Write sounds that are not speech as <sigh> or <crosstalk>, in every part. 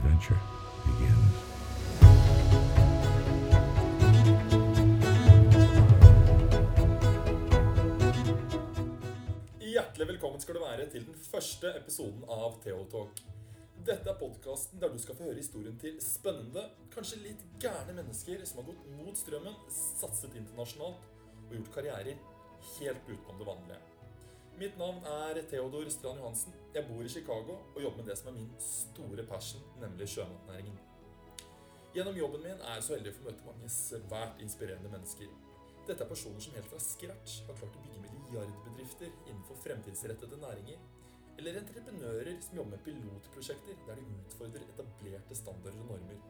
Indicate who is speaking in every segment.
Speaker 1: adventure begins.
Speaker 2: Hjertelig velkommen skal du være til den første episoden av Theotalk. Dette er podkasten der du skal få høre historien til spennende, kanskje litt gærne mennesker som har gått mot strømmen, satset internasjonalt og gjort karrierer helt utenom det vanlige. Mitt navn er Theodor Strand Johansen. Jeg bor i Chicago og jobber med det som er min store passion, nemlig sjømatnæringen. Gjennom jobben min er jeg så heldig å få møte mange svært inspirerende mennesker. Dette er personer som helt fra scratch har klart å bygge milliardbedrifter innenfor fremtidsrettede næringer, eller entreprenører som jobber med pilotprosjekter der de utfordrer etablerte standarder og normer.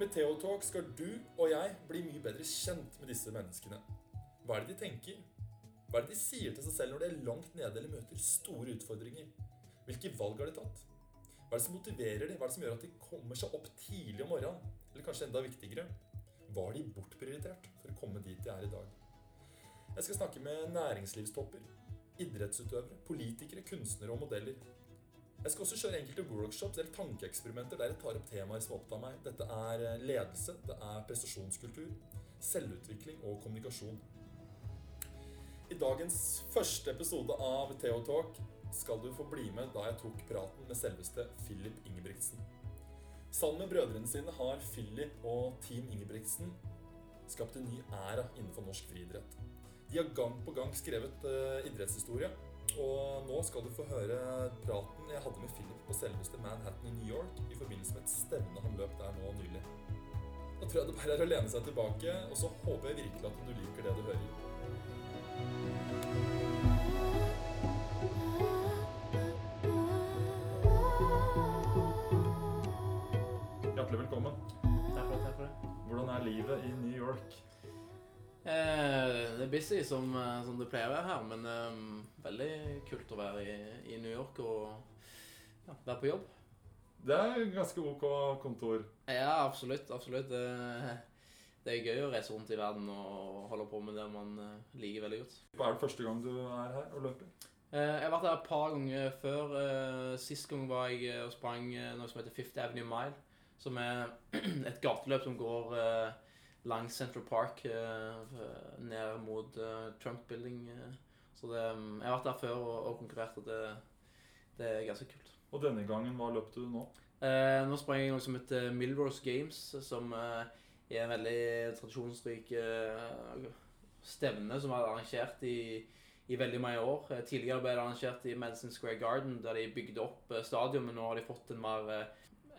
Speaker 2: Med Theotalk skal du og jeg bli mye bedre kjent med disse menneskene. Hva er det de tenker? Hva er det de sier til seg selv når de er langt nede eller møter store utfordringer? Hvilke valg har de tatt? Hva er det som motiverer dem? Hva er det som gjør at de kommer seg opp tidlig om morgenen? Eller kanskje enda viktigere, hva har de bortprioritert for å komme dit de er i dag? Jeg skal snakke med næringslivstopper, idrettsutøvere, politikere, kunstnere og modeller. Jeg skal også kjøre enkelte workshops eller tankeeksperimenter der jeg tar opp temaer som opptar meg. Dette er ledelse, det er prestasjonskultur, selvutvikling og kommunikasjon. I dagens første episode av Theotalk skal du få bli med da jeg tok praten med selveste Philip Ingebrigtsen. Sammen med brødrene sine har Philip og Team Ingebrigtsen skapt en ny æra innenfor norsk friidrett. De har gang på gang skrevet uh, idrettshistorie, og nå skal du få høre praten jeg hadde med Philip på selveste Manhattan i New York i forbindelse med et stevne han løp der nå nylig. Da tror jeg det bare er å lene seg tilbake, og så håper jeg virkelig at du liker det du hører. York?
Speaker 3: Eh, det er busy som, eh, som det pleier å være her, men eh, veldig kult å være i, i New York og ja, være på jobb.
Speaker 2: Det er ganske ok kontor.
Speaker 3: Ja, absolutt. absolutt. Det, det er gøy å reise rundt i verden og holde på med det man eh, liker veldig godt.
Speaker 2: Hva Er det første gang du er her og løper?
Speaker 3: Eh, jeg har vært her et par ganger før. Sist gang var jeg og sprang noe som heter Fifth Avenue Mile. Som er <clears throat> et gateløp som går eh, langs Central Park eh, ned mot eh, Trump Building. eh. Så det, jeg har vært der før og, og konkurrert, og det, det er ganske kult.
Speaker 2: Og denne gangen, hva løp du nå?
Speaker 3: Eh, nå sprang jeg noe som heter Milrose Games, som eh, er en veldig tradisjonsrik eh, stevne som er arrangert i, i veldig mange år. Tidligere ble det arrangert i Madison Square Garden, der de bygde opp stadion, men nå har de fått en, mer,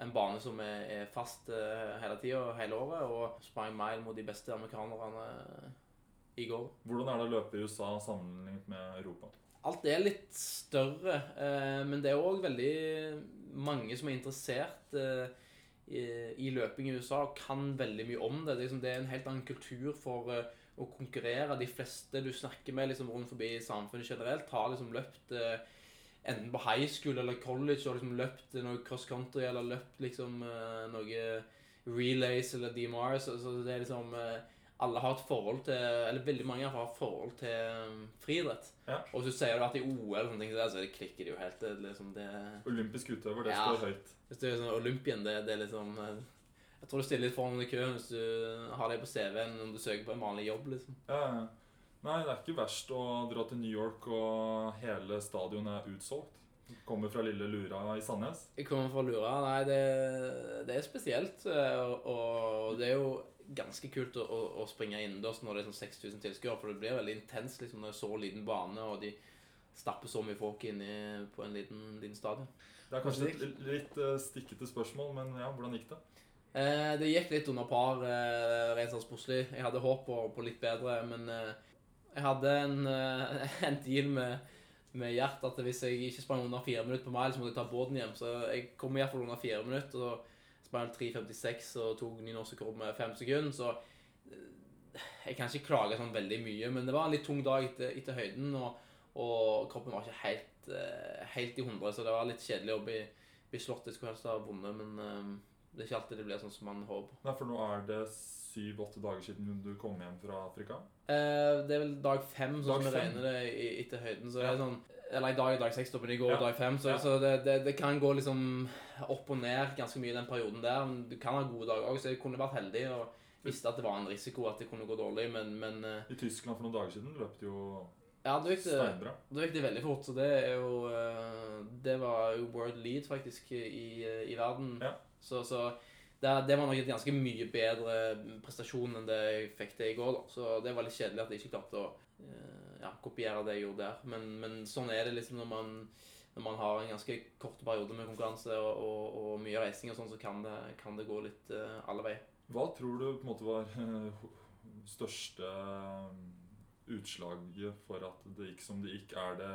Speaker 3: en bane som er, er fast eh, hele tida, hele året, og sprang mile mot de beste amerikanerne eh, i går.
Speaker 2: Hvordan er det å løpe i USA sammenlignet med Europa?
Speaker 3: Alt er litt større, eh, men det er òg veldig mange som er interessert i, løping i USA og kan veldig mye om det. Det er, liksom, det en helt annen kultur for å konkurrere. De fleste du snakker med liksom, rundt forbi samfunnet generelt, har liksom løpt enten på high school eller college og liksom løpt noe cross country eller løpt liksom eh, noe relays eller DMRs. Så, så det er liksom eh, alle har et forhold til Eller veldig mange har et forhold til um, friidrett.
Speaker 2: Ja.
Speaker 3: Og du sier du vært i OL, og sånne ting, så det klikker det jo helt. Det, er liksom det,
Speaker 2: Olympisk utøver, det
Speaker 3: Ja.
Speaker 2: står høyt.
Speaker 3: hvis du er sånn Olympien, det, det er liksom eh, Jeg tror du stiller litt foran i køen hvis du har det på CV-en når du søker på en vanlig jobb. liksom.
Speaker 2: Ja, ja. Nei, det er ikke verst å dra til New York og hele stadion er utsolgt. Kommer fra lille Lura i Sandnes.
Speaker 3: Jeg kommer fra Lura. Nei, det, det er spesielt. eh, Og, og det er jo ganske kult å, å, springe innendørs når det er sånn 6000 tilskuere, for det blir veldig intenst liksom, når det er så liten bane, og de stapper så mye folk inn i, på en liten, liten stadion.
Speaker 2: Det er kanskje et litt, litt eh, stikkete spørsmål, men ja, hvordan gikk det?
Speaker 3: Eh, det gikk litt under par eh, rent sånn sportslig. Jeg hadde håp på, på litt bedre, men eh, jeg hadde en, eh, <laughs> en deal med, med Gjert at hvis jeg ikke sprang under fire minutter på mile, så måtte jeg ta båten hjem. Så jeg kom iallfall under fire minutter. og sprang 3.56 og tok ny norsk rekord med fem sekunder. Så eh, jeg kan ikke klage sånn veldig mye, men det var en litt tung dag etter, etter høyden. Og, og kroppen var ikke helt, eh, helt i hundre, så det var litt kjedelig å bli, bli slått. Jeg skulle helst ha vunnet, men det er ikke alltid det blir sånn som man håper.
Speaker 2: Nei, for nå er det syv-åtte dager siden du kom hjem fra Afrika.
Speaker 3: Eh, det er vel dag fem, sånn som vi regner det i, etter høyden. Så det er sånn Eller i dag er dag seks, stoppen men i går
Speaker 2: Ja.
Speaker 3: dag fem. Så,
Speaker 2: Ja.
Speaker 3: så det, det, det kan gå liksom opp og ned ganske mye i den perioden der. Men du kan ha gode dager òg, så jeg kunne vært heldig og visste at det var en risiko at det kunne gå dårlig, men, men eh,
Speaker 2: I Tyskland for noen dager siden løp det jo
Speaker 3: ja, da gikk det, da gikk det veldig fort. Så det er jo eh, Det var jo world lead, faktisk, i, i verden.
Speaker 2: Ja.
Speaker 3: Så, så det, det var nok et ganske mye bedre prestasjon enn det jeg fikk til i går. da. Så det var litt kjedelig at jeg ikke klarte å eh, ja, kopiere det jeg gjorde der. Men, men sånn er det liksom når man, når man har en ganske kort periode med konkurranse og, og, og mye reising og sånn, så kan det, kan det gå litt uh, alle veier.
Speaker 2: Hva tror du på en måte var eh, <laughs> største utslaget for at det gikk som det gikk? Er det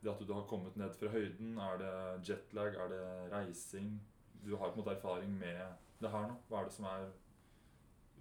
Speaker 2: det at du har kommet ned fra høyden? Er det jetlag? Er det reising? Du har på en måte erfaring med det her nå. Hva er det som er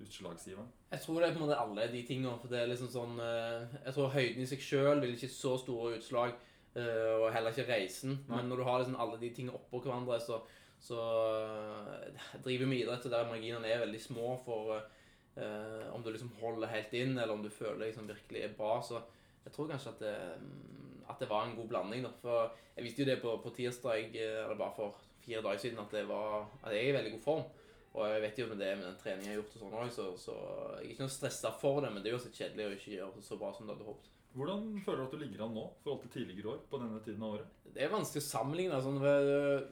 Speaker 2: utslagsgiveren?
Speaker 3: Jeg tror det er på en måte alle de tingene. For det er liksom sånn eh, Jeg tror høyden i seg sjøl vil ikke så store utslag, eh, og heller ikke reisen.
Speaker 2: Nei.
Speaker 3: Men når du har liksom alle de tingene oppå hverandre, så, så eh, driver vi med idrett der marginene er veldig små for uh, om du liksom holder helt inn, eller om du føler liksom virkelig er bra. Så jeg tror kanskje at det, mm, at det var en god blanding. da. For jeg visste jo det på, på tirsdag, eller bare for fire dager siden, at, det var, at jeg er i veldig god form. Og jeg vet jo med det med den treningen jeg har gjort, og sånn også, så, så jeg er ikke noe stressa for det, men det er jo så kjedelig å ikke gjøre så bra som du hadde håpet.
Speaker 2: Hvordan føler du at du ligger an nå i forhold til tidligere år på denne tiden av året?
Speaker 3: Det er vanskelig å sammenligne. Altså,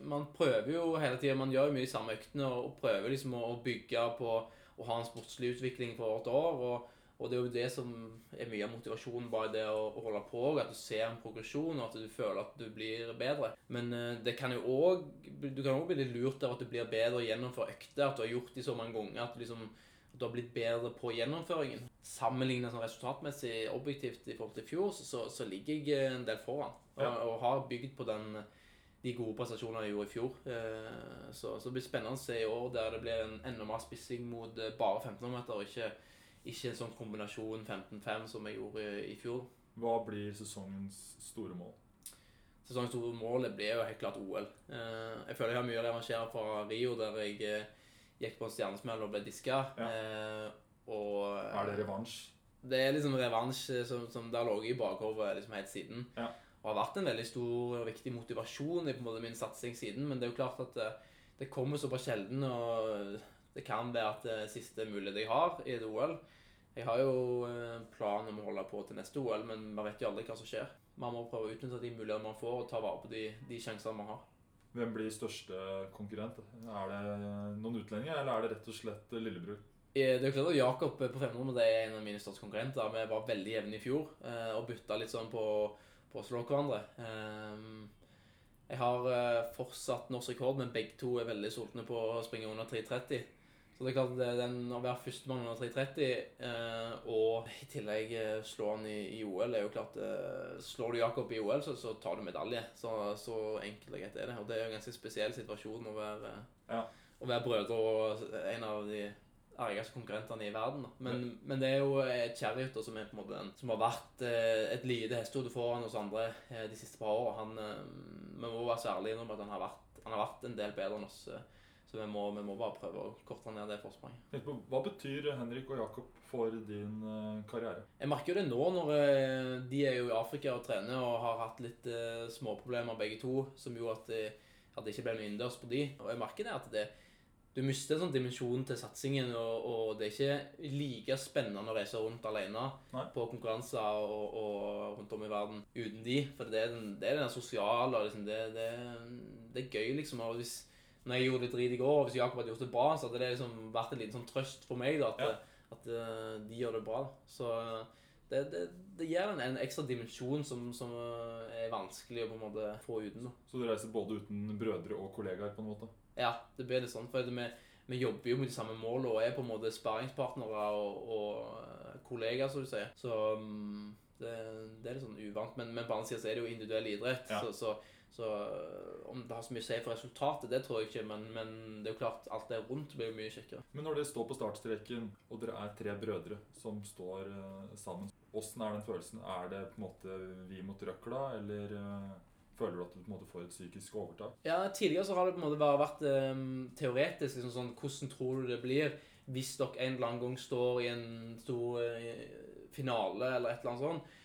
Speaker 3: man prøver jo hele tida, man gjør jo mye de samme øktene og, prøver liksom å bygge på å ha en sportslig utvikling for hvert år. Og, og det er jo det som er mye av motivasjonen bare det å, å holde på, at du ser en progresjon, og at du føler at du blir bedre. Men eh, det kan jo òg Du kan òg bli litt lurt av at du blir bedre gjennomfor økter, at du har gjort de så mange ganger at du liksom at du har blitt bedre på gjennomføringen. Sammenlignet sånn resultatmessig objektivt i forhold til i fjor, så, så, ligger jeg en del foran. Og,
Speaker 2: Ja.
Speaker 3: og har bygd på den, de gode prestasjonene jeg gjorde i fjor. Eh, Så, så det blir spennende å se i år der det blir en enda mer spissing mot eh, bare 1500-meter, og ikke, ikke en sånn kombinasjon 15-5 som jeg gjorde i, fjor.
Speaker 2: Hva blir sesongens store mål?
Speaker 3: Sesongens store mål blir jo helt klart OL. Eh, Jeg føler jeg har mye å revansjere fra Rio, der jeg eh, gikk på en stjernesmell og ble diska.
Speaker 2: Ja.
Speaker 3: Eh, Og
Speaker 2: Er det revansj?
Speaker 3: Det er liksom revansj som, som det har ligget i bakhodet liksom helt siden.
Speaker 2: Ja.
Speaker 3: Og har vært en veldig stor og viktig motivasjon i på en måte min satsing siden. Men det er jo klart at det, det kommer såpass sjelden, og det kan være at det siste mulighet jeg har i et OL. Jeg har jo en plan om å holde på til neste OL, men man vet jo aldri hva som skjer. Man må prøve å utnytte de mulighetene man får, og ta vare på de, de sjansene man har.
Speaker 2: Hvem blir største konkurrent? Er det noen utlendinger, eller er det rett og slett lillebror?
Speaker 3: Eh, Det er klart at Jakob på 500 det er en av mine største konkurrenter. Vi var veldig jevne i fjor eh, og bytta litt sånn på, på å slå hverandre. Eh, Jeg har eh, fortsatt norsk rekord, men begge to er veldig sultne på å springe under 3.30. Så det er klart at den å være førstemann under 3.30 eh, og i tillegg eh, slå han i, i OL er jo klart eh, Slår du Jakob i OL, så, så tar du medalje. Så, så enkelt og greit er det. Og det er jo en ganske spesiell situasjon å være,
Speaker 2: Ja.
Speaker 3: å være brødre og en av de argeste konkurrentene i verden. Men, Men, men det er jo Chariot som er på en måte den som har vært eh, et lite hestehode foran oss andre eh, de siste par årene. Han, eh, vi må være så ærlige om at han har, vært, han har vært en del bedre enn oss. eh, så vi må, vi må bare prøve å korte ned det forspranget.
Speaker 2: Hva betyr Henrik og Jakob for din eh, karriere?
Speaker 3: Jeg merker jo det nå når eh, de er jo i Afrika og trener og har hatt litt eh, småproblemer begge to, som gjorde at det, at det ikke ble noe innendørs på de. Og jeg merker det at det, du mister en sånn dimensjon til satsingen, og, og det er ikke like spennende å reise rundt alene
Speaker 2: Nei.
Speaker 3: på konkurranser og, og rundt om i verden uten de. For det er den, det er den sosiale, og liksom, det, det, det er gøy, liksom. Og hvis, når jeg gjorde det drit i går, og hvis Jakob hadde gjort det bra, så hadde det liksom vært en liten sånn trøst for meg da, at,
Speaker 2: Ja.
Speaker 3: at eh, de gjør det bra. Så eh, det, det, det gir en, en ekstra dimensjon som, som eh, er vanskelig å på en måte få uten. da.
Speaker 2: Så du reiser både uten brødre og kollegaer, på en måte?
Speaker 3: Ja, det blir litt sånn. For vi, vi jobber jo med de samme målene og er på en måte sparringspartnere og, og kollegaer, som du sier. Så mm, det, det er litt sånn uvant. Men, men på den annen side så er det jo individuell idrett.
Speaker 2: Ja.
Speaker 3: Så, så, så øh, om det har så mye å si for resultatet, det tror jeg ikke. Men, men det er jo klart, alt det rundt blir jo mye kjekkere.
Speaker 2: Men når dere står på startstreken, og dere er tre brødre som står eh, sammen, åssen er den følelsen? Er det på en måte vi mot røkla, eller eh, føler du at du på en måte får et psykisk overtak?
Speaker 3: Ja, Tidligere så har det på en måte bare vært um, teoretisk. liksom sånn, Hvordan tror du det blir hvis dere en eller annen gang står i en stor uh, finale eller et eller annet sånt?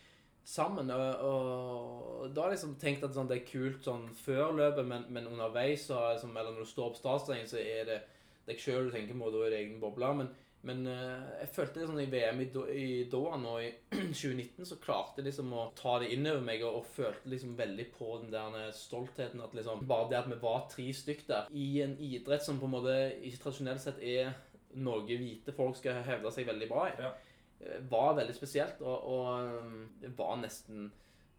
Speaker 3: Sammen. Og, og da har jeg liksom tenkt at sånn, det er kult sånn før løpet, men, men underveis, så, liksom, eller når du står på startstrengen, så er det deg sjøl du tenker på, da er det egen boble. Men, men uh, jeg følte det sånn i VM i, i Doha nå i <clears throat> 2019, så klarte jeg liksom å ta det inn over meg, og, og følte liksom veldig på den der stoltheten at liksom Bare det at vi var tre stykk der, i en idrett som på en måte ikke tradisjonelt sett er noe hvite folk skal hevde seg veldig bra i,
Speaker 2: Ja.
Speaker 3: Eh, var veldig spesielt, og, og det var nesten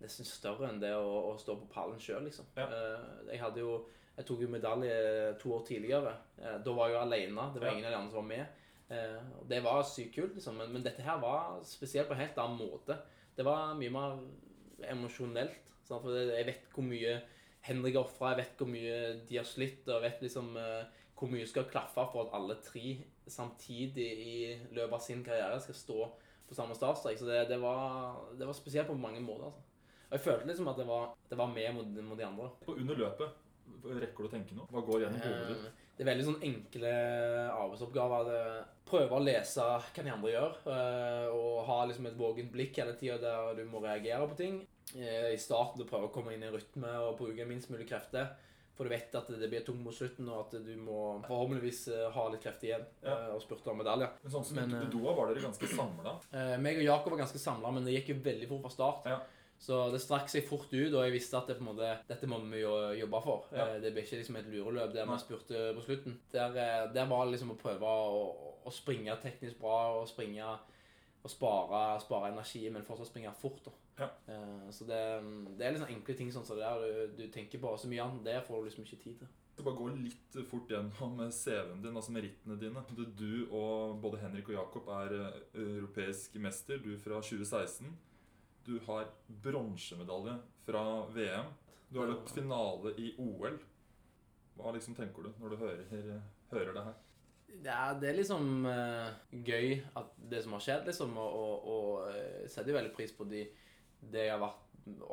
Speaker 3: nesten større enn det å, å stå på pallen sjøl, liksom.
Speaker 2: Ja.
Speaker 3: Eh, Jeg hadde jo Jeg tok jo medalje to år tidligere. Eh, Da var jeg jo alene. Det var ingen av de andre som var med. Det var sykt kult, liksom. Men, men dette her var spesielt på en helt annen måte. Det var mye mer emosjonelt. For jeg vet hvor mye Henrik har ofra, jeg vet hvor mye de har slitt, og jeg vet liksom hvor mye skal klaffe for at alle tre samtidig i løpet av sin karriere skal stå på samme startstrek. Så det, det, var, det var spesielt på mange måter. Altså. Og jeg følte liksom at det var, det var med mot, mot de andre.
Speaker 2: Og under løpet, rekker du å tenke noe? Hva går gjennom hodet ditt?
Speaker 3: Eh, Det er veldig sånn enkle arbeidsoppgaver. Prøve å lese hva de andre gjør, eh, og ha liksom et vågent blikk hele tida der du må reagere på ting. Eh, I starten du å komme inn i rytme og bruke minst mulig krefter. For du vet at det blir tungt mot slutten, og at du må forhåpentligvis eh, ha litt krefter igjen
Speaker 2: Ja.
Speaker 3: eh, og spurte om medalje.
Speaker 2: Men sånn som
Speaker 3: Men,
Speaker 2: på
Speaker 3: eh,
Speaker 2: Doha var dere ganske samla. <clears throat>
Speaker 3: Eh, meg og Jakob var ganske samla, men det gikk jo veldig fort fra start.
Speaker 2: Ja.
Speaker 3: Så det strakk seg fort ut, og jeg visste at det måte, dette må vi jo jobbe for.
Speaker 2: Ja.
Speaker 3: Det ble ikke liksom et lureløp der vi spurte på slutten. Der, der var det liksom å prøve å, å springe teknisk bra og springe og spare, spare energi, men fortsatt springe fort.
Speaker 2: Ja.
Speaker 3: Uh, Så det, det er liksom enkle ting sånn som det der du, du tenker på. Så mye annet det får du liksom ikke tid til.
Speaker 2: Så bare gå litt fort gjennom CV-en din, altså merittene dine. Du, du og både Henrik og Jakob er eh, europeisk mester. Du fra 2016. Du har bronsemedalje fra VM. Du har løpt finale i OL. Hva liksom tenker du når du hører, hører det her?
Speaker 3: Ja, det er liksom uh, gøy at det som har skjedd, liksom, og, og, og eh, setter jo veldig pris på de, det jeg har vært,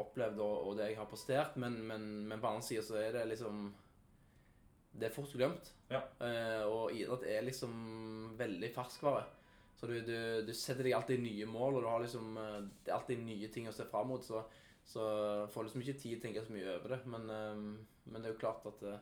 Speaker 3: opplevd og, og det jeg har prestert, men, men, men på andre side så er det liksom Det er fort glemt.
Speaker 2: Ja.
Speaker 3: Uh, og idrett er liksom veldig ferskvare. Så du, du, du setter deg alltid nye mål, og du har liksom Det er alltid nye ting å se fram mot, så, så får liksom ikke tid til å tenke så mye over det. Men, uh, men det er jo klart at eh,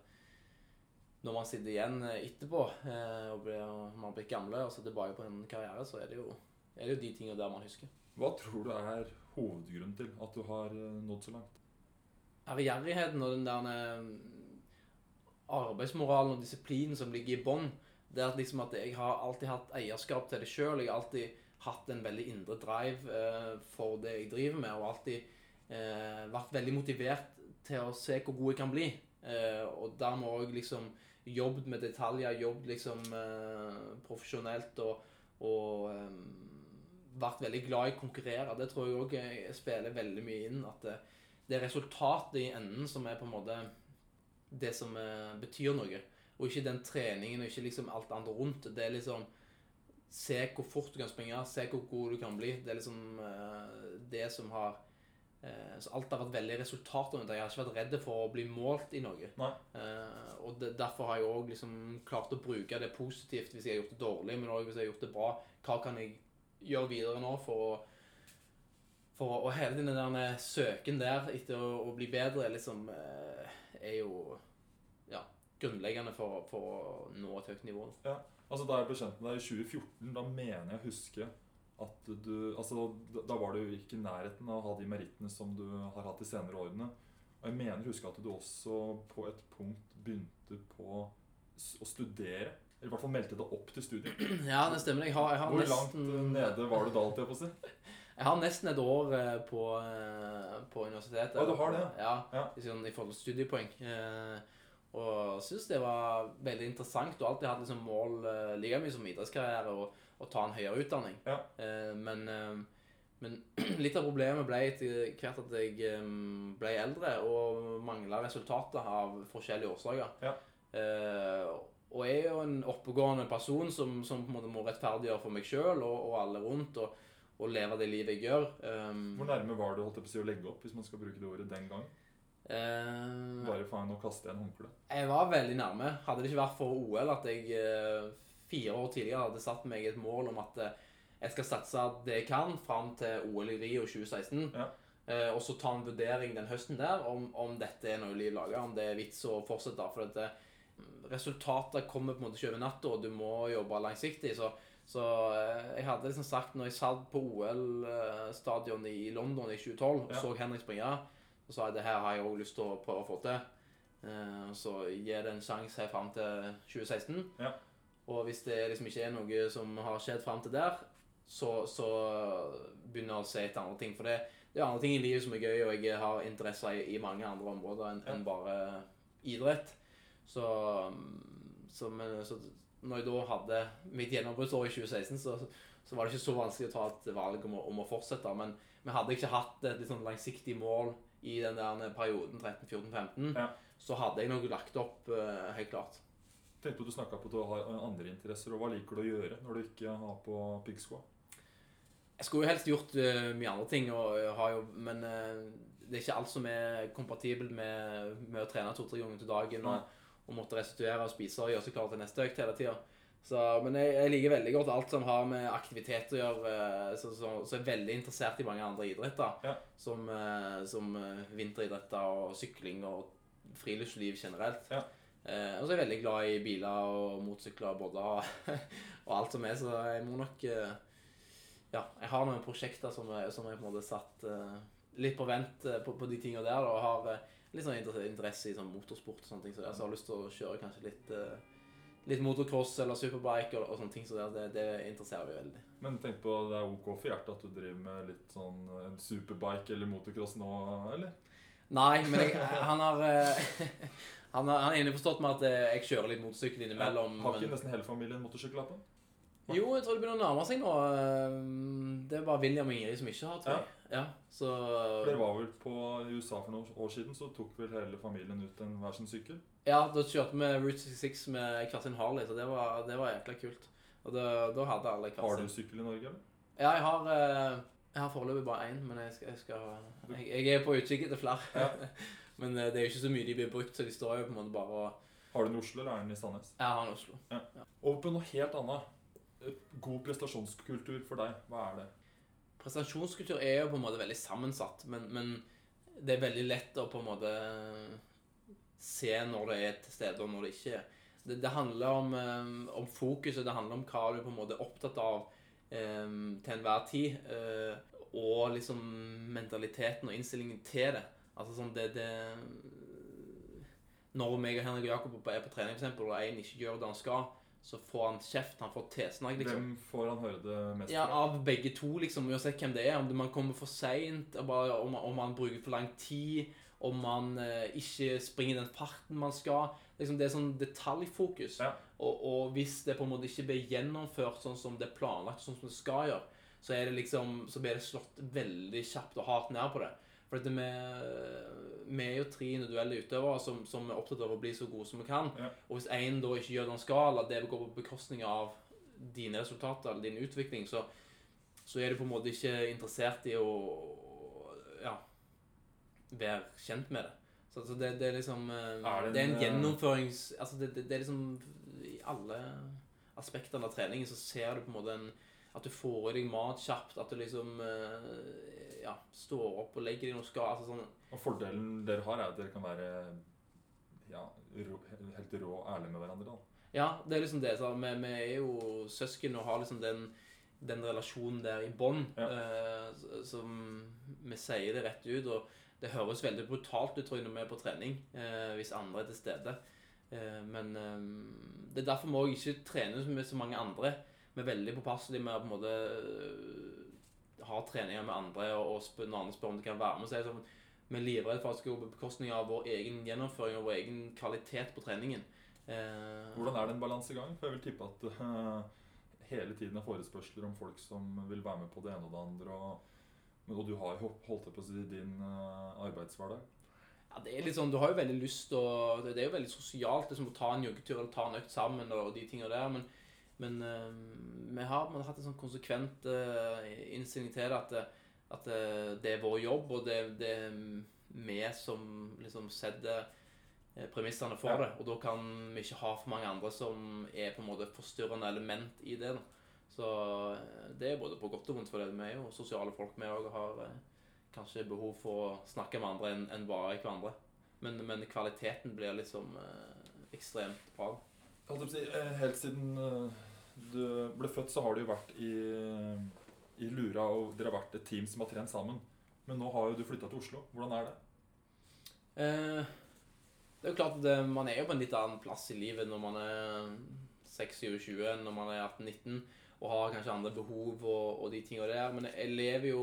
Speaker 3: når man sitter igjen eh, etterpå eh, og, blir, og man blir gamle og ser tilbake på en karriere, så er det jo, er det jo de tingene der man husker.
Speaker 2: Hva tror du er hovedgrunnen til at du har eh, nådd så langt?
Speaker 3: Ærgjerrigheten og den der arbeidsmoralen og disiplinen som ligger i bånn, det er at liksom at jeg har alltid hatt eierskap til det sjøl. Jeg har alltid hatt en veldig indre drive eh, for det jeg driver med, og alltid eh, vært veldig motivert til å se hvor god jeg kan bli. Eh, og dermed òg liksom jobbet med detaljer, jobbet liksom eh, profesjonelt og, og eh, vært veldig glad i å konkurrere. Det tror jeg òg spiller veldig mye inn. At det, det er resultatet i enden som er på en måte det som betyr noe. Og ikke den treningen og ikke liksom alt andre rundt. Det er liksom Se hvor fort du kan springe, se hvor god du kan bli. Det er liksom det som har Så alt har vært veldig resultatorientert. Jeg har ikke vært redd for å bli målt i noe. Eh, og det, derfor har jeg òg liksom klart å bruke det positivt hvis jeg har gjort det dårlig, men òg hvis jeg har gjort det bra. Hva kan jeg gjøre videre nå for å for å, hele den der søken der etter å, å bli bedre liksom, eh, er jo ja, grunnleggende for, for å nå et høyt nivå. Ja.
Speaker 2: Altså Da jeg ble kjent med deg i 2014, da mener jeg å huske at du altså da, var du ikke i nærheten av å ha de merittene som du har hatt de senere årene. Og jeg mener huske at du også på et punkt begynte på å studere. Eller i hvert fall meldte deg opp til studiet. <clears throat>
Speaker 3: Ja, det stemmer. Jeg har, jeg har
Speaker 2: Hvor
Speaker 3: nesten
Speaker 2: langt nede var du da, holdt jeg på å? <laughs>
Speaker 3: Jeg har nesten et år eh, på, eh, på universitetet.
Speaker 2: Ja, du har det?
Speaker 3: Ja,
Speaker 2: Ja.
Speaker 3: i sånn- forhold til studiepoeng. Eh, og syns det var veldig interessant. Og alltid hatt liksom mål eh, like mye som idrettskarriere å å ta en høyere utdanning.
Speaker 2: Ja.
Speaker 3: Eh, men, eh, men <clears throat> litt av problemet ble etter hvert at jeg eh, ble eldre og mangla resultater av forskjellige årsaker.
Speaker 2: Ja.
Speaker 3: Og jeg er jo en oppegående person som, som på en måte må rettferdiggjøre for meg sjøl og, og alle rundt. og og leve det livet jeg gjør.
Speaker 2: Hvor nærme var du holdt å legge opp, hvis man skal bruke det ordet den gang?
Speaker 3: Uh,
Speaker 2: Bare faen, nå kaster jeg en håndkle.
Speaker 3: jeg var veldig nærme. Hadde det ikke vært for OL at jeg eh, fire år tidligere hadde satt meg et mål om at eh, jeg skal satse det jeg kan fram til OL i Rio 2016.
Speaker 2: Ja.
Speaker 3: Eh, og så ta en vurdering den høsten der om, om dette er noe liv laga, om det er vits å fortsette. For dette, resultatet kommer på en måte ikke over natta, og du må jobbe langsiktig. Så, så eh, jeg hadde liksom sagt, når jeg satt på OL-stadionet i London i 2012 og
Speaker 2: Ja.
Speaker 3: så Henrik springe, så sa jeg det her har jeg òg lyst til å prøve å få til. Eh, så gir det en sjanse her fram til 2016.
Speaker 2: Ja.
Speaker 3: Og hvis det liksom ikke er noe som har skjedd fram til der, så, så begynner jeg å se etter andre ting. For det, det er andre ting i livet som er gøy, og jeg har interesser i, i mange andre områder enn en bare idrett. Så, så, men, så når jeg da hadde mitt gjennombruddsår i 2016, så, så var det ikke så vanskelig å ta et valg om å, om å fortsette. Men vi hadde ikke hatt et litt sånn langsiktig mål i den der perioden 13-14-15,
Speaker 2: Ja.
Speaker 3: så hadde jeg nok lagt opp eh, helt klart.
Speaker 2: Tenkte på du snakka på at du har andre interesser. og Hva liker du å gjøre når du ikke har på piggsko?
Speaker 3: Jeg skulle jo helst gjort uh, mye andre ting, jeg jo, men uh, det er ikke alt som er kompatibelt med, med å trene to-tre ganger til dagen og, og måtte restituere og spise og gjøre seg klar til neste økt hele tida. Men jeg, jeg liker veldig godt alt som har med aktivitet å gjøre. eh, Så, så, så jeg er veldig interessert i mange andre idretter.
Speaker 2: Ja.
Speaker 3: Som, eh, som eh, vinteridretter og sykling og friluftsliv generelt.
Speaker 2: Ja.
Speaker 3: Eh, og så er jeg veldig glad i biler og motorsykler og båter <laughs> og alt som er, så jeg må nok eh, ja, jeg har noen prosjekter som jeg, som jeg på en måte satt eh, litt på vent på, på de tingene der, og har litt sånn interesse i sånn motorsport og sånne ting, så jeg har lyst til å kjøre kanskje litt, litt motocross eller superbike og, og sånne ting, så det, det, interesserer meg veldig.
Speaker 2: Men tenk på det er ok for hjertet at du driver med litt sånn en superbike eller motocross nå, eller?
Speaker 3: Nei, men jeg, han har <laughs> han har, han er innforstått med at eh, jeg kjører litt motorsykkel innimellom.
Speaker 2: Har ikke
Speaker 3: men-
Speaker 2: nesten hele familien motorsykkellappen?
Speaker 3: Jo, jeg tror det begynner å nærme seg nå. eh, Det er bare William og Ingrid som ikke har, tror jeg. Ja, så
Speaker 2: Dere var vel på i USA for noen år siden, så tok vel hele familien ut en hver sin sykkel?
Speaker 3: Ja, da kjørte vi Route 66 med hver sin Harley, så det var, det var jækla kult. Og det, da hadde alle hver
Speaker 2: Har du sykkel i Norge, eller?
Speaker 3: Ja, jeg har, eh, jeg har foreløpig bare én, men jeg, skal, jeg, skal, jeg, jeg er på utkikk etter flere.
Speaker 2: Ja. <laughs>
Speaker 3: men eh, det er jo ikke så mye de blir brukt, så de står jo på en måte bare og
Speaker 2: Har du den i Oslo, eller er den i Sandnes?
Speaker 3: Jeg har den i Oslo.
Speaker 2: Over på noe helt annet. God prestasjonskultur for deg, hva er det?
Speaker 3: Prestasjonskultur er jo på en måte veldig sammensatt, men, men det er veldig lett å på en måte se når det er til stede, og når det ikke er. Det, det handler om, eh, om fokuset, det handler om hva du på en måte er opptatt av um, til enhver tid. Uh, og liksom mentaliteten og innstillingen til det. Altså sånn det, det Når meg og Henrik Jakob er på trening, for eksempel, og en ikke gjør det han skal, så får han kjeft. Han får tilsnakk, liksom.
Speaker 2: Hvem får han høre det mest
Speaker 3: Ja,
Speaker 2: fra?
Speaker 3: av begge to, liksom. Uansett hvem det er. Om man kommer for seint, om, om man bruker for lang tid, om man eh, ikke springer den farten man skal. Liksom, det er sånn detaljfokus.
Speaker 2: Ja.
Speaker 3: Og, og hvis det på en måte ikke blir gjennomført sånn som det er planlagt, sånn som det skal gjøre, så, er det liksom, så blir det slått veldig kjapt og hardt ned på det. For vi, vi er jo tre individuelle utøvere som, som er opptatt av å bli så gode som vi kan.
Speaker 2: Ja.
Speaker 3: Og hvis én da ikke gjør det han skal, eller det går på bekostning av dine resultater eller din utvikling, så, så er du på en måte ikke interessert i å ja, være kjent med det. Så, altså, det, det er liksom eh,
Speaker 2: Er det
Speaker 3: det, er
Speaker 2: en, eh,
Speaker 3: gjennomførings... Altså det, det, det er liksom I alle aspektene av treningen så ser du på en måte en At du får i deg mat kjapt. At du liksom eh, ja, står opp og legger i noe skal. Altså sånn
Speaker 2: Og fordelen dere har, er at dere kan være ja, rå, helt rå og ærlige med hverandre. da.
Speaker 3: Ja, det er liksom det. Så vi, vi er jo søsken og har liksom den, den relasjonen der i bånn.
Speaker 2: Ja.
Speaker 3: eh, som vi sier det rett ut. Og det høres veldig brutalt ut tror jeg, når vi er på trening, eh, hvis andre er til stede. Eh, men eh, det er derfor må òg ikke trene med så mange andre. Vi er veldig påpasselige med å på en måte eh, ha treninger med andre, og, og spør, når andre spør om de kan være med. Så er det sånn, vi er livredde for at det skal gå på bekostning av vår egen gjennomføring og vår egen kvalitet på treningen. Eh,
Speaker 2: Hvordan er det en balansegang? For jeg vil tippe at uh, hele tiden er forespørsler om folk som vil være med på det ene og det andre. Og, og du har jo holdt det på å din eh, arbeidshverdag.
Speaker 3: Ja, det er litt sånn, Du har jo veldig lyst og Det det er jo veldig sosialt liksom, å ta en joggetur eller ta en økt sammen og de tingene der, men, men eh, vi har man har hatt en sånn konsekvent eh, innstilling til det at, det- at det, er vår jobb, og det, det er vi som liksom setter eh, premissene for
Speaker 2: Ja.
Speaker 3: det. Og da kan vi ikke ha for mange andre som er på en måte forstyrrende element i det. da. Så eh, det er både på godt og vondt, for det. vi er jo sosiale folk. Vi òg har eh, kanskje behov for å snakke med andre enn en bare hverandre. Men, men kvaliteten blir liksom eh, ekstremt bra.
Speaker 2: Eh, Helt siden eh, du ble født, så har du jo vært i, i Lura, og dere har vært et team som har trent sammen. Men nå har jo du flytta til Oslo. Hvordan er det?
Speaker 3: Eh, det er jo klart at man er jo på en litt annen plass i livet når man er 26-20 enn når man er 18-19 og har kanskje andre behov og, og de tingene der. Men jeg lever jo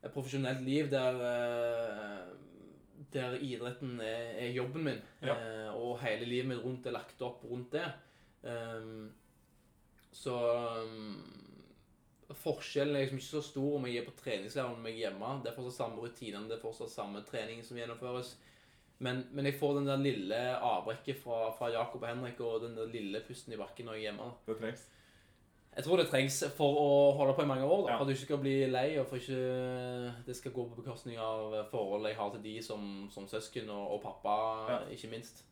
Speaker 3: et profesjonelt liv der, eh, der idretten er, er jobben min.
Speaker 2: Ja.
Speaker 3: Eh, og hele livet mitt rundt er lagt opp rundt det. Um, så um, Forskjellen er liksom ikke så stor om jeg er på treningsleir om jeg er hjemme. Det er fortsatt samme rutinene, det er fortsatt samme trening som gjennomføres. Men, men jeg får den der lille avbrekket fra, fra Jakob og Henrik og den der lille pusten i bakken når jeg er hjemme.
Speaker 2: Det trengs.
Speaker 3: Jeg tror det trengs for å holde på i mange år. Da,
Speaker 2: Ja.
Speaker 3: For at du ikke skal bli lei, og for ikke det skal gå på bekostning av forholdet jeg har til de som, som søsken og, og pappa,
Speaker 2: Ja.
Speaker 3: ikke minst.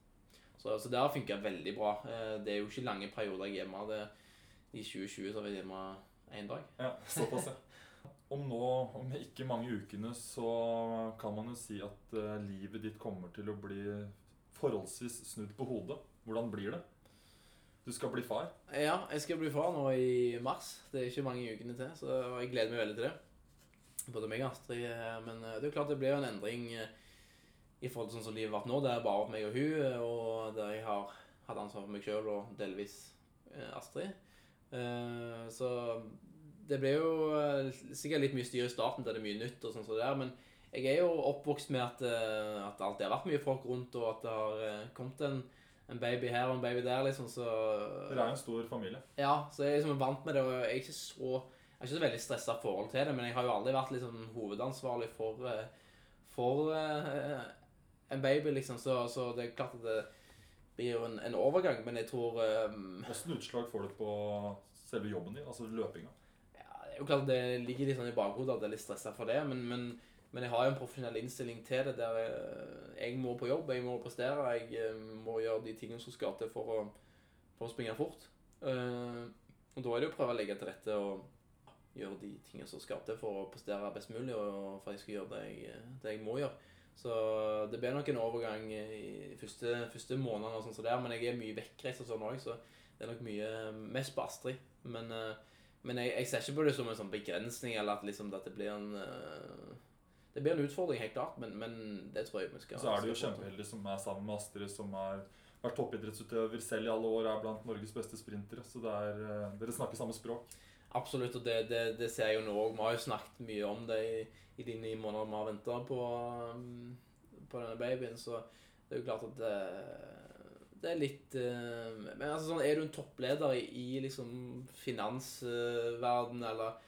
Speaker 3: Så, så det har funka veldig bra. Eh, Det er jo ikke lange perioder jeg er hjemme. Det, I 2020 så var jeg hjemme én dag.
Speaker 2: Ja, såpass, ja. Om nå, om ikke mange ukene, så kan man jo si at eh, livet ditt kommer til å bli forholdsvis snudd på hodet. Hvordan blir det? Du skal bli far.
Speaker 3: Ja, jeg skal bli far nå i mars. Det er ikke mange ukene til, så jeg gleder meg veldig til det. Både meg og Astrid. eh, Men eh, det er jo klart det blir jo en endring i forhold til sånn som livet har vært nå. Det er bare meg og hun, og der jeg har hatt ansvar for meg sjøl og delvis Astrid. Eh, Så det ble jo eh, sikkert litt mye styr i starten, der det er mye nytt og sånn som det der, men jeg er jo oppvokst med at, eh, at det alltid har vært mye folk rundt, og at det har kommet en, en baby her og en baby der, liksom, så
Speaker 2: Dere er en stor familie.
Speaker 3: ja, så jeg er liksom vant med det, og jeg er ikke så Jeg har ikke så veldig stressa forhold til det, men jeg har jo aldri vært liksom hovedansvarlig for, for en baby, liksom, så, så det er klart at det blir jo en, en overgang, men jeg tror eh,
Speaker 2: Åssen utslag får det på selve jobben din, altså løpinga?
Speaker 3: ja, Det er jo klart det ligger litt sånn i bakhodet at jeg er litt stressa for det, men, men, men jeg har jo en profesjonell innstilling til det der jeg, jeg må på jobb, jeg må prestere, jeg eh, må gjøre de tingene som skal til for å, for å springe fort. Uh, og da er det jo å prøve å legge til rette og gjøre de tingene som skal til for å prestere best mulig, og for at jeg skal gjøre det jeg, det jeg må gjøre. Så det blir nok en overgang i første, første måneden og sånn så det er, men jeg er mye vekkreist og sånn òg, så det er nok mye mest på Astrid. Men, eh, men jeg, jeg ser ikke på det som en sånn begrensning, eller at, liksom, at det blir en eh, Det blir en utfordring, helt klart, men, men det tror jeg vi skal
Speaker 2: Så er du jo kjempeheldig som er sammen med Astrid, som har vært toppidrettsutøver selv i alle år, er blant Norges beste sprintere. Så det er, eh, dere snakker samme språk.
Speaker 3: Absolutt, og det, det, det ser jeg jo nå òg. Vi har jo snakket mye om det i, i de ni månedene vi har venta på, um, på denne babyen, så det er jo klart at det, det er litt eh, Men altså sånn, er du en toppleder i, i liksom finansverden eller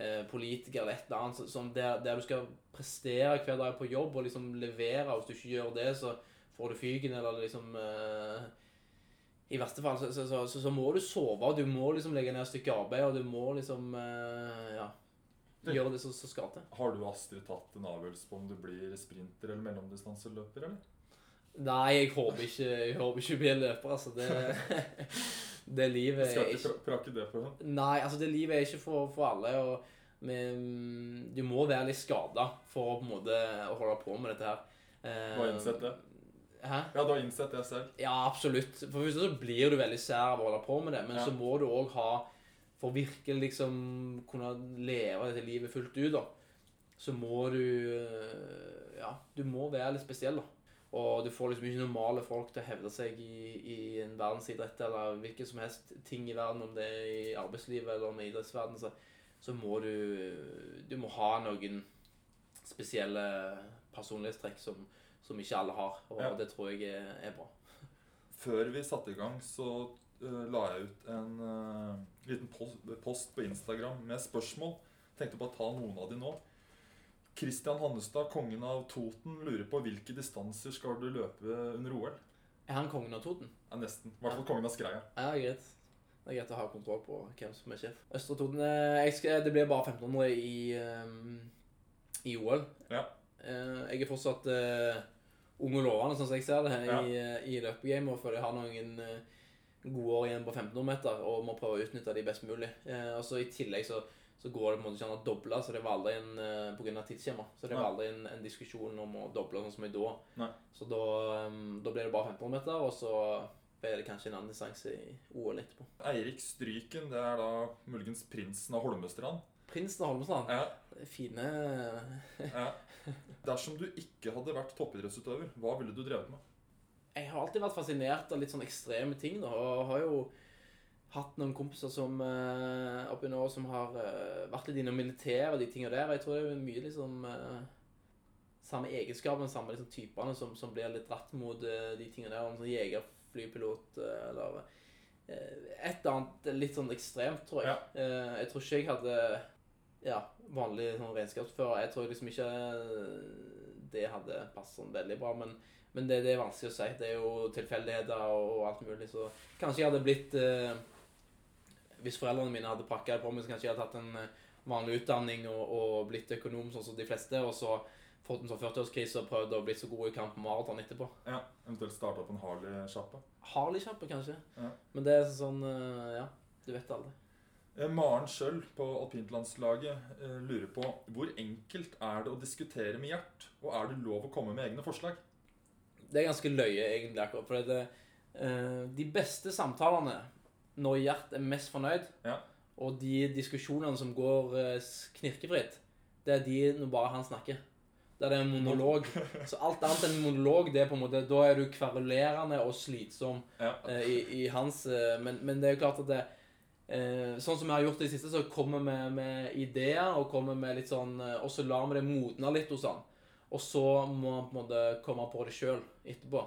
Speaker 3: eh, politiker eller et eller annet, så, sånn der, der du skal prestere hver dag på jobb og liksom levere, og hvis du ikke gjør det, så får du fyken, eller liksom eh, I verste fall så, så, så, så, så må du sove, og du må liksom legge ned et stykke arbeid, og du må liksom eh, Ja. Gjøre det som skal til.
Speaker 2: Har du Astrid tatt en avgjørelse på om du blir sprinter eller mellomdistanseløper, eller?
Speaker 3: Nei, jeg håper ikke Jeg håper ikke blir løper, altså. Det, <laughs> det livet er
Speaker 2: Skal ikke prakke det for henne?
Speaker 3: Nei, altså, det livet er ikke for, for alle. og men, Du må være litt skada for å på en måte holde på med dette her. Eh,
Speaker 2: innsett det?
Speaker 3: Hæ?
Speaker 2: Ja, du har innsett det selv.
Speaker 3: Ja, absolutt. For først så blir du veldig sær av å holde på med det, men
Speaker 2: Ja.
Speaker 3: så må du òg ha For virkelig liksom kunne leve dette livet fullt ut, da, så må du øh, Ja, du må være litt spesiell, da. Og du får liksom ikke normale folk til å hevde seg i, i en verdensidrett eller hvilken som helst ting i verden, om det er i arbeidslivet eller om i idrettsverden, så, så må du Du må ha noen spesielle personlighetstrekk som, som ikke alle har, og
Speaker 2: Ja.
Speaker 3: det tror jeg er, er bra.
Speaker 2: Før vi satte i gang, så uh, la jeg ut en uh, liten post, post på Instagram med spørsmål. Tenkte bare ta noen av de nå. Kristian Hannestad, kongen av Toten, lurer på hvilke distanser skal du løpe under OL?
Speaker 3: Er han kongen av Toten?
Speaker 2: Ja, nesten. I hvert fall kongen av Skreia.
Speaker 3: Ja, greit. Det er greit å ha kontroll på hvem som er sjef. Østre Toten eh, Det blir bare 1500 i, um, i OL.
Speaker 2: Ja.
Speaker 3: Jeg er fortsatt uh, ung og lovende, sånn som jeg ser det,
Speaker 2: Ja.
Speaker 3: i, eh, i løpegamet. For de har noen, eh, gode år igjen på 1500 meter og må prøve å utnytte de best mulig. Eh, og så I tillegg så, så går det på en måte ikke an å doble, så det var aldri en eh, på grunn av tidsskjema. Så det var aldri en, en diskusjon om å doble sånn som i da.
Speaker 2: Nei.
Speaker 3: Så da, eh, da ble det bare 1500 meter, og så ble det kanskje en annen distanse i OL etterpå.
Speaker 2: Eirik Stryken, det er da muligens prinsen av Holmestrand.
Speaker 3: Prinsen av Holmestrand.
Speaker 2: Ja,
Speaker 3: Fine
Speaker 2: ja. <laughs> Dersom du ikke hadde vært toppidrettsutøver, hva ville du drevet med?
Speaker 3: Jeg har alltid vært fascinert av litt sånn ekstreme ting, da. Og har jo hatt noen kompiser som uh, oppi nå som har uh, vært litt innom militæret og de tingene der. Og jeg tror det er mye liksom uh, Samme egenskapene, samme liksom typene som, som blir litt dratt mot uh, de tingene der. Om sånn jeger, flypilot eh, eller eh, et eller annet litt sånn ekstremt, tror jeg.
Speaker 2: Ja.
Speaker 3: Eh, jeg tror ikke jeg hadde ja, vanlig sånn regnskapsfører. Jeg tror liksom ikke det hadde passet sånn veldig bra. Men, men det, det er vanskelig å si. Det er jo tilfeldigheter og, og alt mulig. Så kanskje jeg hadde blitt eh, Hvis foreldrene mine hadde pakka det på meg, så kanskje jeg hadde tatt en eh, vanlig utdanning og, og blitt økonom sånn som de fleste. Og så fått en sånn 40-årskrise og prøvd å bli så god i kamp på maraton etterpå.
Speaker 2: Ja, Eventuelt starte opp en Harley-sjappe.
Speaker 3: Harley-kjappe, kanskje.
Speaker 2: Ja.
Speaker 3: Men det er sånn eh, Ja, du vet aldri.
Speaker 2: Eh, Maren Schjøll på alpintlandslaget eh, lurer på hvor enkelt er det å diskutere med Gjert, og er det lov å komme med egne forslag?
Speaker 3: Det er ganske løye, egentlig, akkurat. For det, eh, de beste samtalene når Gjert er mest fornøyd,
Speaker 2: Ja.
Speaker 3: og de diskusjonene som går knirkefritt, det er de når bare han snakker. Der det er en monolog. Så alt annet enn monolog, det er på en måte, da er du kverulerende og slitsom
Speaker 2: Ja.
Speaker 3: i, i hans men, men det er jo klart at det eh, Sånn som vi har gjort det i siste, så kommer vi med ideer og kommer med litt sånn eh, Og så lar vi det modne litt hos han. Og så må han på en måte komme på det sjøl etterpå.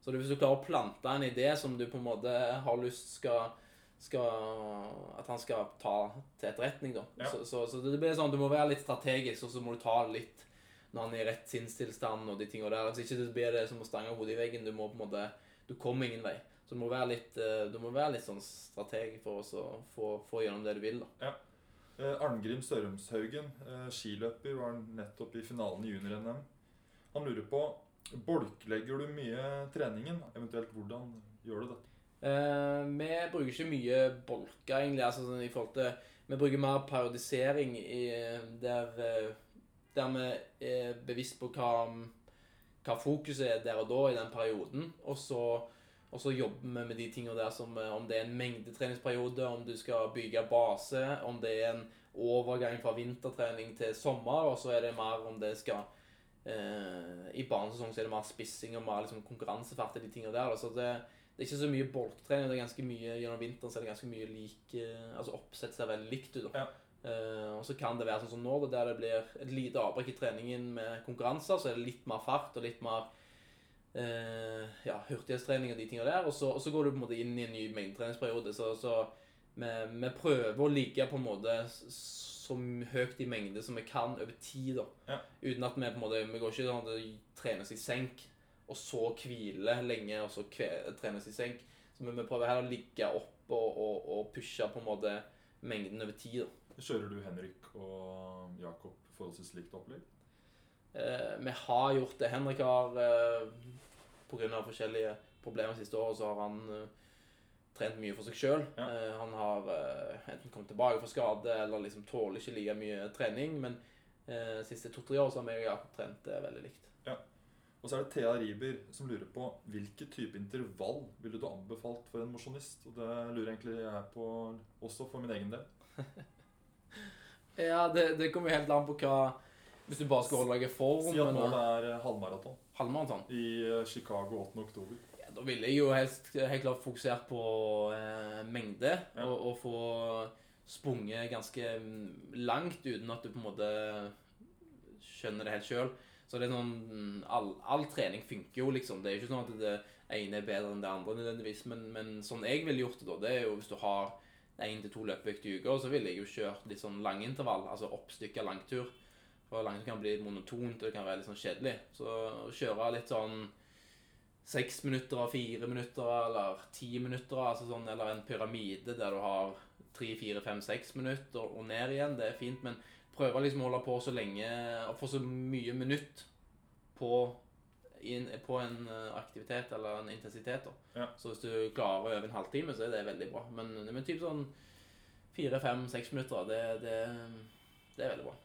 Speaker 3: Så hvis du klarer å plante en idé som du på en måte har lyst skal, skal At han skal ta til etterretning, da.
Speaker 2: Ja.
Speaker 3: Så, så, så det blir sånn du må være litt strategisk, og så må du ta litt når han er i rett sinnstilstand og de tingene der. Hvis ikke det blir det som å stange hodet i veggen. Du må på en måte Du kommer ingen vei. Så du må være litt, eh, du må være litt sånn strateg for å få, få gjennom det du vil, da.
Speaker 2: Eh, Arngrim Sørumshaugen, eh, skiløper, var nettopp i finalen i junior-NM. Han lurer på Bolklegger du mye treningen? Eventuelt hvordan gjør du det?
Speaker 3: Eh, vi bruker ikke mye bolker, egentlig. altså sånn i forhold til Vi bruker mer periodisering i, der, der vi er bevisst på hva, hva fokuset er der og da i den perioden. Og så, og så jobber vi med de tingene der som eh, om det er en mengdetreningsperiode, om du skal bygge base, om det er en overgang fra vintertrening til sommer, og så er det mer om det skal eh, I banesesong så er det mer spissing og mer liksom, konkurransefart i de tingene der. Så det, det er ikke så mye bolktrening. Det er ganske mye gjennom vinteren så er det ganske mye lik eh, Altså oppsett ser veldig likt ut.
Speaker 2: Ja.
Speaker 3: Eh, og så kan det være sånn som nå, der det blir et lite avbrekk i treningen med konkurranser, så er det litt mer fart og litt mer ja, hurtighetstrening og de tingene der. Og så, og så går du på en måte inn i en ny mengdetreningsperiode. Så, så vi, vi prøver å ligge på en måte så høyt i mengde som vi kan over tid. da.
Speaker 2: Ja.
Speaker 3: Uten at vi på en måte Vi går ikke sånn at trenes i senk, og så hvile lenge, og så trenes i senk. Så vi, vi prøver heller å ligge opp og, og, og pushe på en måte mengden over tid. da.
Speaker 2: Kjører du Henrik og Jakob forholdsvis likt opplegg?
Speaker 3: Eh, vi har gjort det. Henrik har eh, pga. forskjellige problemer siste året, så har han uh, trent mye for seg sjøl.
Speaker 2: Ja.
Speaker 3: Uh, han har uh, enten kommet tilbake fra skade eller liksom tåler ikke like mye trening. Men uh, siste to-tre år så har vi og Jakob trent veldig likt.
Speaker 2: Og så er det Thea Riiber som lurer på hvilken type intervall ville du anbefalt for en mosjonist? Og det lurer egentlig jeg på også for min egen del. <laughs>
Speaker 3: Ja, det, det kommer helt an på hva Hvis du bare skal holde deg i form
Speaker 2: Si at målet er halvmaraton
Speaker 3: halvmaraton.
Speaker 2: i eh, Chicago 8. oktober.
Speaker 3: Ja, da ville jeg jo helst helt klart fokusert på eh, mengde,
Speaker 2: Ja.
Speaker 3: og, og få sprunget ganske mm, langt uten at du på en måte skjønner det helt sjøl. Så det er sånn mm, all, all trening funker jo, liksom. Det er jo ikke sånn at det ene er bedre enn det andre nødvendigvis, men, men sånn jeg ville gjort det, da, det er jo hvis du har én til to løpeøkter i uka, så ville jeg jo kjørt litt sånn langintervall, altså oppstykka langtur. For langtur kan bli monotont, og det kan være litt sånn kjedelig. Så å kjøre litt sånn seks minutter og fire minutter, eller ti minutter, altså sånn, eller en pyramide der du har tre, fire, fem, seks minutter og ned igjen, det er fint, men prøve liksom å holde på så lenge og få så mye minutt på inn på en eh, aktivitet eller en intensitet. da.
Speaker 2: Ja.
Speaker 3: Så hvis du klarer å øve en halvtime, så er det veldig bra. Men, men typ sånn fire, fem, seks minutter, det, det, det er veldig bra.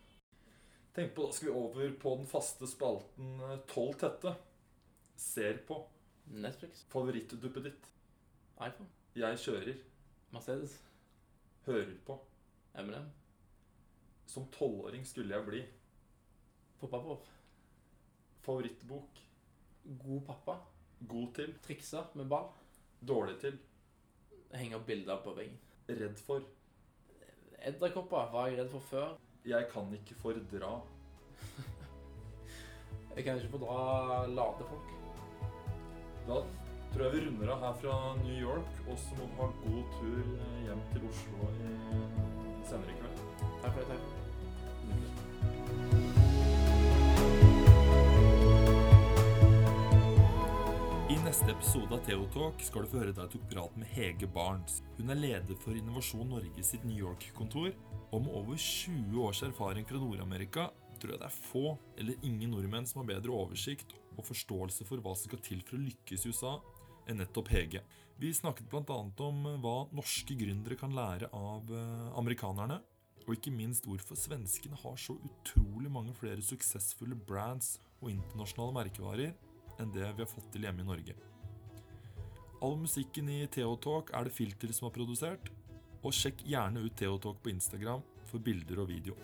Speaker 2: Tenk på, Da skal vi over på den faste spalten eh, Tolv tette. Ser på.
Speaker 3: Netflix,
Speaker 2: Favorittduppet ditt.
Speaker 3: iPhone,
Speaker 2: Jeg kjører.
Speaker 3: Mercedes,
Speaker 2: Hører på.
Speaker 3: Eminem,
Speaker 2: Som tolvåring skulle jeg bli.
Speaker 3: Poppapop,
Speaker 2: Favorittbok.
Speaker 3: God pappa,
Speaker 2: God til.
Speaker 3: triksa med ball,
Speaker 2: Dårlig til.
Speaker 3: henger bilder på veggen.
Speaker 2: Redd for.
Speaker 3: Edderkopper var jeg redd for før.
Speaker 2: Jeg kan ikke fordra. <laughs>
Speaker 3: Jeg kan ikke fordra late folk.
Speaker 2: Da tror jeg vi runder av her fra New York, og så må du ha god tur eh, hjem til Oslo senere i kveld.
Speaker 3: Takk for det. takk.
Speaker 2: Episode av Theotalk skal du få høre da jeg tok prat med Hege Barnes. Hun er leder for Innovasjon Norge sitt New York-kontor. Og med over 20 års erfaring fra Nord-Amerika tror jeg det er få eller ingen nordmenn som har bedre oversikt og forståelse for hva som skal til for å lykkes i USA, enn nettopp Hege. Vi snakket bl.a. om hva norske gründere kan lære av eh, amerikanerne. Og ikke minst hvorfor svenskene har så utrolig mange flere suksessfulle brands og internasjonale merkevarer enn det vi har fått til hjemme i Norge. All musikken i Theotalk er det Filter som har produsert, og sjekk gjerne ut Theotalk på Instagram for bilder og video.